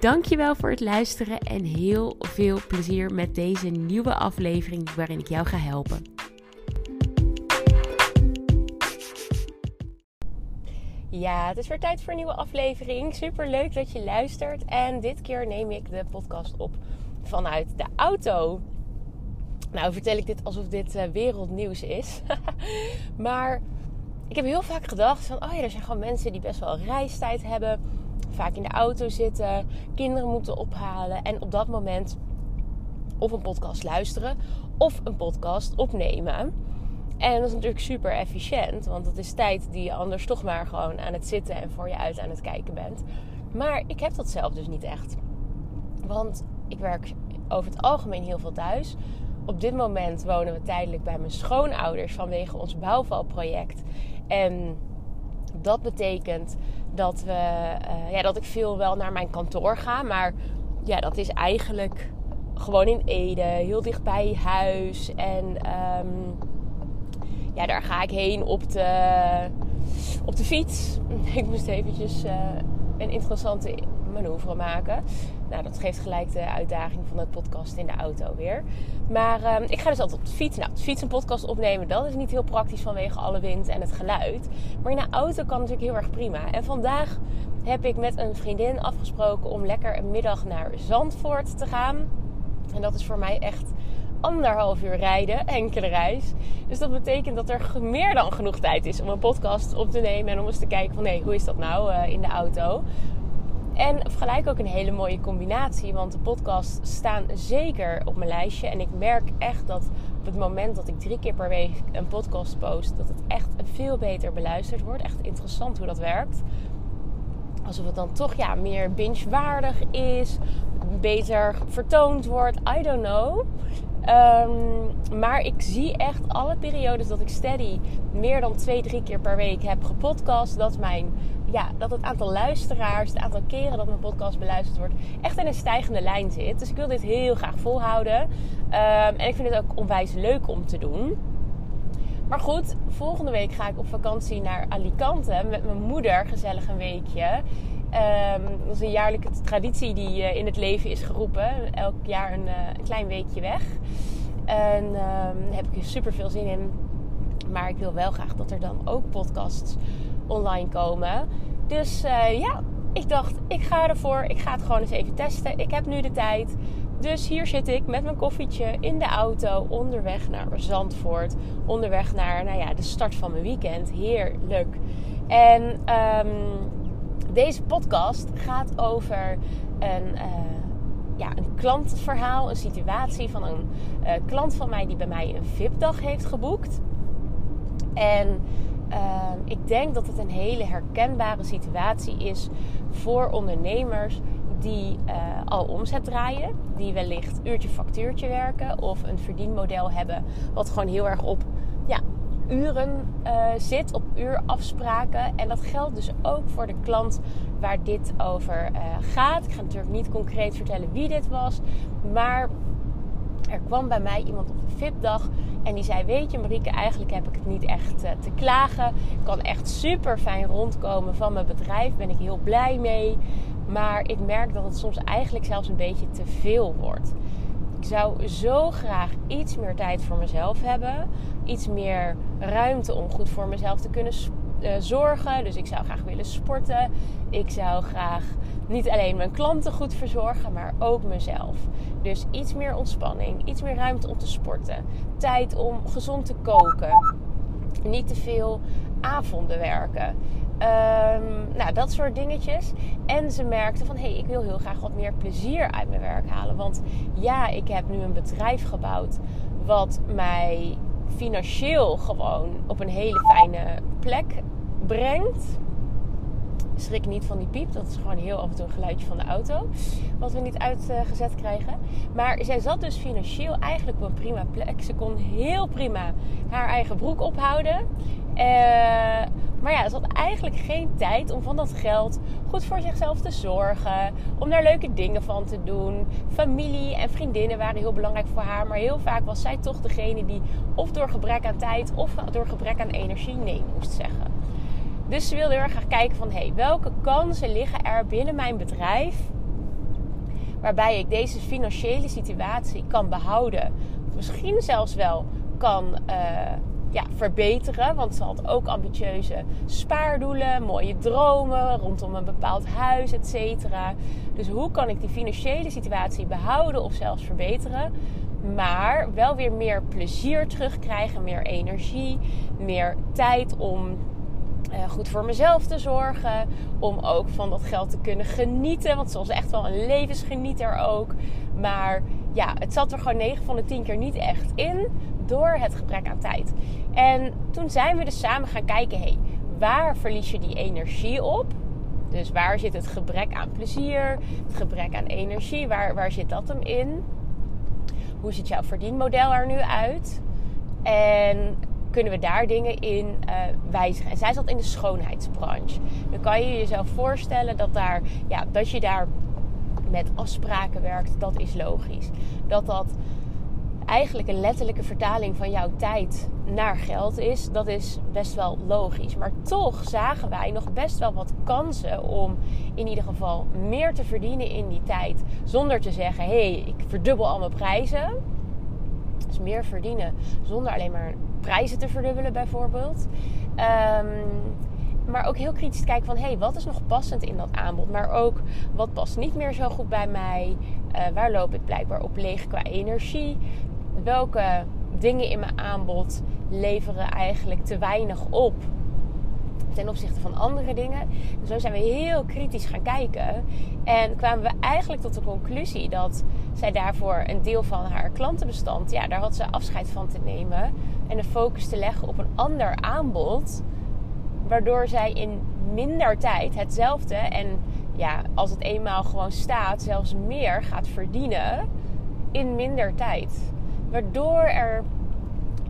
Dankjewel voor het luisteren en heel veel plezier met deze nieuwe aflevering waarin ik jou ga helpen. Ja, het is weer tijd voor een nieuwe aflevering. Super leuk dat je luistert. En dit keer neem ik de podcast op vanuit de auto. Nou, vertel ik dit alsof dit uh, wereldnieuws is. maar ik heb heel vaak gedacht van, oh ja, er zijn gewoon mensen die best wel reistijd hebben vaak in de auto zitten, kinderen moeten ophalen en op dat moment of een podcast luisteren of een podcast opnemen. En dat is natuurlijk super efficiënt, want dat is tijd die je anders toch maar gewoon aan het zitten en voor je uit aan het kijken bent. Maar ik heb dat zelf dus niet echt. Want ik werk over het algemeen heel veel thuis. Op dit moment wonen we tijdelijk bij mijn schoonouders vanwege ons bouwvalproject. En dat betekent dat, we, uh, ja, dat ik veel wel naar mijn kantoor ga. Maar ja, dat is eigenlijk gewoon in Ede, heel dicht bij huis. En um, ja, daar ga ik heen op de, op de fiets. Ik moest eventjes uh, een interessante manoeuvre maken. Nou, dat geeft gelijk de uitdaging van het podcast in de auto weer. Maar uh, ik ga dus altijd op de fiets. Nou, de fiets een podcast opnemen, dat is niet heel praktisch vanwege alle wind en het geluid. Maar in de auto kan natuurlijk heel erg prima. En vandaag heb ik met een vriendin afgesproken om lekker een middag naar Zandvoort te gaan. En dat is voor mij echt anderhalf uur rijden, enkele reis. Dus dat betekent dat er meer dan genoeg tijd is om een podcast op te nemen en om eens te kijken van hé, hey, hoe is dat nou uh, in de auto? En gelijk ook een hele mooie combinatie, want de podcasts staan zeker op mijn lijstje. En ik merk echt dat op het moment dat ik drie keer per week een podcast post, dat het echt veel beter beluisterd wordt. Echt interessant hoe dat werkt. Alsof het dan toch ja, meer binge-waardig is, beter vertoond wordt. I don't know. Um, maar ik zie echt alle periodes dat ik steady meer dan twee, drie keer per week heb gepodcast. Dat, mijn, ja, dat het aantal luisteraars, het aantal keren dat mijn podcast beluisterd wordt, echt in een stijgende lijn zit. Dus ik wil dit heel graag volhouden. Um, en ik vind het ook onwijs leuk om te doen. Maar goed, volgende week ga ik op vakantie naar Alicante met mijn moeder. Gezellig een weekje. Um, dat is een jaarlijke traditie die uh, in het leven is geroepen. Elk jaar een, uh, een klein weekje weg. En um, daar heb ik super veel zin in. Maar ik wil wel graag dat er dan ook podcasts online komen. Dus uh, ja, ik dacht, ik ga ervoor. Ik ga het gewoon eens even testen. Ik heb nu de tijd. Dus hier zit ik met mijn koffietje in de auto onderweg naar Zandvoort. Onderweg naar nou ja, de start van mijn weekend. Heerlijk. En um, deze podcast gaat over een, uh, ja, een klantverhaal, een situatie van een uh, klant van mij die bij mij een VIP-dag heeft geboekt. En uh, ik denk dat het een hele herkenbare situatie is voor ondernemers die al omzet draaien, die wellicht uurtje factuurtje werken of een verdienmodel hebben wat gewoon heel erg op ja, uren uh, zit, op uurafspraken. En dat geldt dus ook voor de klant waar dit over uh, gaat. Ik ga natuurlijk niet concreet vertellen wie dit was, maar er kwam bij mij iemand op een VIP-dag en die zei: Weet je, Marieke, eigenlijk heb ik het niet echt uh, te klagen. Ik kan echt super fijn rondkomen van mijn bedrijf, ben ik heel blij mee. Maar ik merk dat het soms eigenlijk zelfs een beetje te veel wordt. Ik zou zo graag iets meer tijd voor mezelf hebben. Iets meer ruimte om goed voor mezelf te kunnen uh, zorgen. Dus ik zou graag willen sporten. Ik zou graag niet alleen mijn klanten goed verzorgen, maar ook mezelf. Dus iets meer ontspanning, iets meer ruimte om te sporten. Tijd om gezond te koken. Niet te veel avonden werken. Um, nou, dat soort dingetjes. En ze merkte van, hé, hey, ik wil heel graag wat meer plezier uit mijn werk halen. Want ja, ik heb nu een bedrijf gebouwd wat mij financieel gewoon op een hele fijne plek brengt. schrik niet van die piep. Dat is gewoon heel af en toe een geluidje van de auto. Wat we niet uitgezet krijgen. Maar zij zat dus financieel eigenlijk op een prima plek. Ze kon heel prima haar eigen broek ophouden. Uh, maar ja, ze had eigenlijk geen tijd om van dat geld goed voor zichzelf te zorgen. Om daar leuke dingen van te doen. Familie en vriendinnen waren heel belangrijk voor haar. Maar heel vaak was zij toch degene die of door gebrek aan tijd of door gebrek aan energie nee moest zeggen. Dus ze wilde heel erg kijken van... hey, welke kansen liggen er binnen mijn bedrijf... waarbij ik deze financiële situatie kan behouden... misschien zelfs wel kan uh, ja, verbeteren. Want ze had ook ambitieuze spaardoelen, mooie dromen rondom een bepaald huis, et. Dus hoe kan ik die financiële situatie behouden of zelfs verbeteren? Maar wel weer meer plezier terugkrijgen, meer energie, meer tijd om uh, goed voor mezelf te zorgen. Om ook van dat geld te kunnen genieten. Want ze was echt wel een levensgenieter ook. Maar ja, het zat er gewoon 9 van de 10 keer niet echt in. Door het gebrek aan tijd. En toen zijn we dus samen gaan kijken. Hey, waar verlies je die energie op? Dus waar zit het gebrek aan plezier? Het gebrek aan energie? Waar, waar zit dat hem in? Hoe ziet jouw verdienmodel er nu uit? En kunnen we daar dingen in uh, wijzigen. En zij zat in de schoonheidsbranche. Dan kan je jezelf voorstellen dat, daar, ja, dat je daar met afspraken werkt. Dat is logisch. Dat dat eigenlijk een letterlijke vertaling van jouw tijd naar geld is, dat is best wel logisch. Maar toch zagen wij nog best wel wat kansen om in ieder geval meer te verdienen in die tijd. Zonder te zeggen: hé, hey, ik verdubbel al mijn prijzen. Dus meer verdienen zonder alleen maar prijzen te verdubbelen, bijvoorbeeld. Um, maar ook heel kritisch kijken van... hé, hey, wat is nog passend in dat aanbod? Maar ook, wat past niet meer zo goed bij mij? Uh, waar loop ik blijkbaar op leeg qua energie? Welke dingen in mijn aanbod leveren eigenlijk te weinig op ten opzichte van andere dingen. Dus zo zijn we heel kritisch gaan kijken. En kwamen we eigenlijk tot de conclusie dat zij daarvoor een deel van haar klantenbestand, ja, daar had ze afscheid van te nemen. En de focus te leggen op een ander aanbod. Waardoor zij in minder tijd hetzelfde en ja, als het eenmaal gewoon staat, zelfs meer gaat verdienen in minder tijd. Waardoor er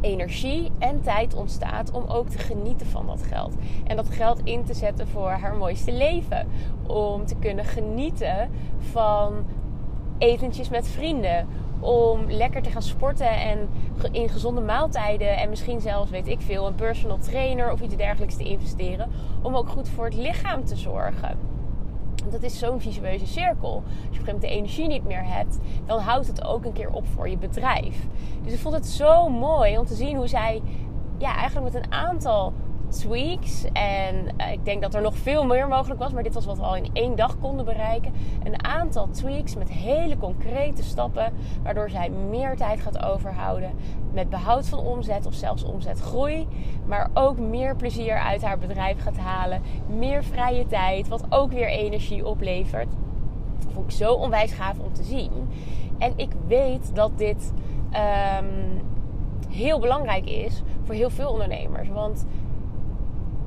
energie en tijd ontstaat om ook te genieten van dat geld. En dat geld in te zetten voor haar mooiste leven. Om te kunnen genieten van etentjes met vrienden. Om lekker te gaan sporten en in gezonde maaltijden. En misschien zelfs, weet ik veel, een personal trainer of iets dergelijks te investeren. Om ook goed voor het lichaam te zorgen dat is zo'n visueuze cirkel. Als je op een gegeven moment de energie niet meer hebt, dan houdt het ook een keer op voor je bedrijf. Dus ik vond het zo mooi om te zien hoe zij ja, eigenlijk met een aantal tweaks. En uh, ik denk dat er nog veel meer mogelijk was, maar dit was wat we al in één dag konden bereiken. Een aantal tweaks met hele concrete stappen, waardoor zij meer tijd gaat overhouden met behoud van omzet of zelfs omzetgroei. Maar ook meer plezier uit haar bedrijf gaat halen, meer vrije tijd, wat ook weer energie oplevert. Vond ik zo onwijs gaaf om te zien. En ik weet dat dit um, heel belangrijk is voor heel veel ondernemers. Want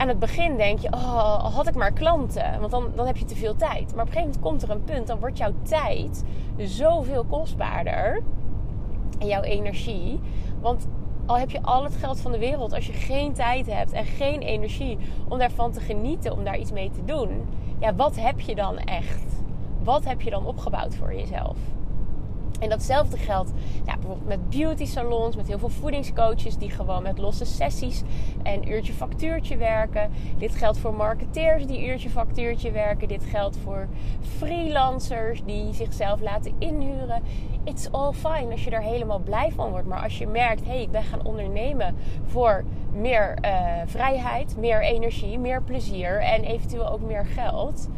aan het begin denk je, oh, had ik maar klanten. Want dan, dan heb je te veel tijd. Maar op een gegeven moment komt er een punt, dan wordt jouw tijd zoveel kostbaarder. En jouw energie. Want al heb je al het geld van de wereld, als je geen tijd hebt en geen energie om daarvan te genieten, om daar iets mee te doen. Ja, wat heb je dan echt? Wat heb je dan opgebouwd voor jezelf? En datzelfde geldt bijvoorbeeld met beauty salons, met heel veel voedingscoaches die gewoon met losse sessies en uurtje factuurtje werken. Dit geldt voor marketeers die uurtje factuurtje werken. Dit geldt voor freelancers die zichzelf laten inhuren. It's all fine als je er helemaal blij van wordt. Maar als je merkt, hé, hey, ik ben gaan ondernemen voor meer uh, vrijheid, meer energie, meer plezier en eventueel ook meer geld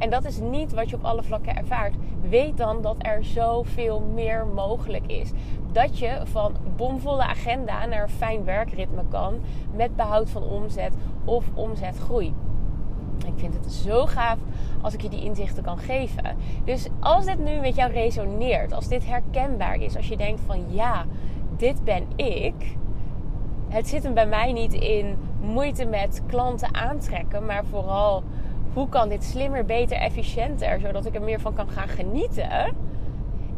en dat is niet wat je op alle vlakken ervaart. Weet dan dat er zoveel meer mogelijk is. Dat je van bomvolle agenda naar fijn werkritme kan met behoud van omzet of omzetgroei. Ik vind het zo gaaf als ik je die inzichten kan geven. Dus als dit nu met jou resoneert, als dit herkenbaar is, als je denkt van ja, dit ben ik. Het zit hem bij mij niet in moeite met klanten aantrekken, maar vooral hoe kan dit slimmer, beter, efficiënter, zodat ik er meer van kan gaan genieten.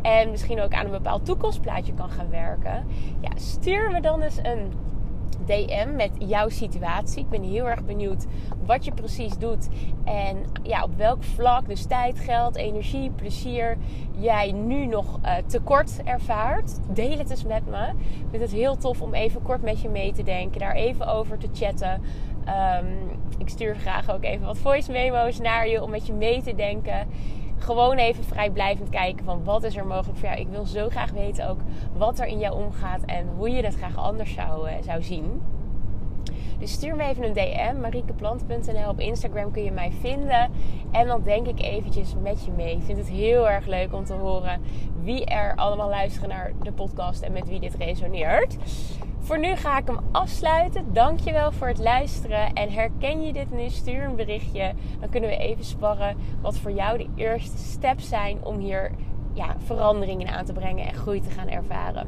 En misschien ook aan een bepaald toekomstplaatje kan gaan werken. Ja, stuur me dan eens een DM met jouw situatie. Ik ben heel erg benieuwd wat je precies doet. En ja, op welk vlak, dus tijd, geld, energie, plezier, jij nu nog uh, tekort ervaart. Deel het eens met me. Ik vind het heel tof om even kort met je mee te denken. Daar even over te chatten. Um, ik stuur graag ook even wat voice memo's naar je om met je mee te denken gewoon even vrijblijvend kijken van wat is er mogelijk voor jou. Ik wil zo graag weten ook wat er in jou omgaat en hoe je dat graag anders zou, uh, zou zien. Dus stuur me even een DM, mariekeplant.nl. Op Instagram kun je mij vinden. En dan denk ik eventjes met je mee. Ik vind het heel erg leuk om te horen wie er allemaal luisteren naar de podcast en met wie dit resoneert. Voor nu ga ik hem afsluiten. Dankjewel voor het luisteren. En herken je dit nu? Stuur een berichtje. Dan kunnen we even sparren wat voor jou de eerste steps zijn om hier ja, veranderingen aan te brengen en groei te gaan ervaren.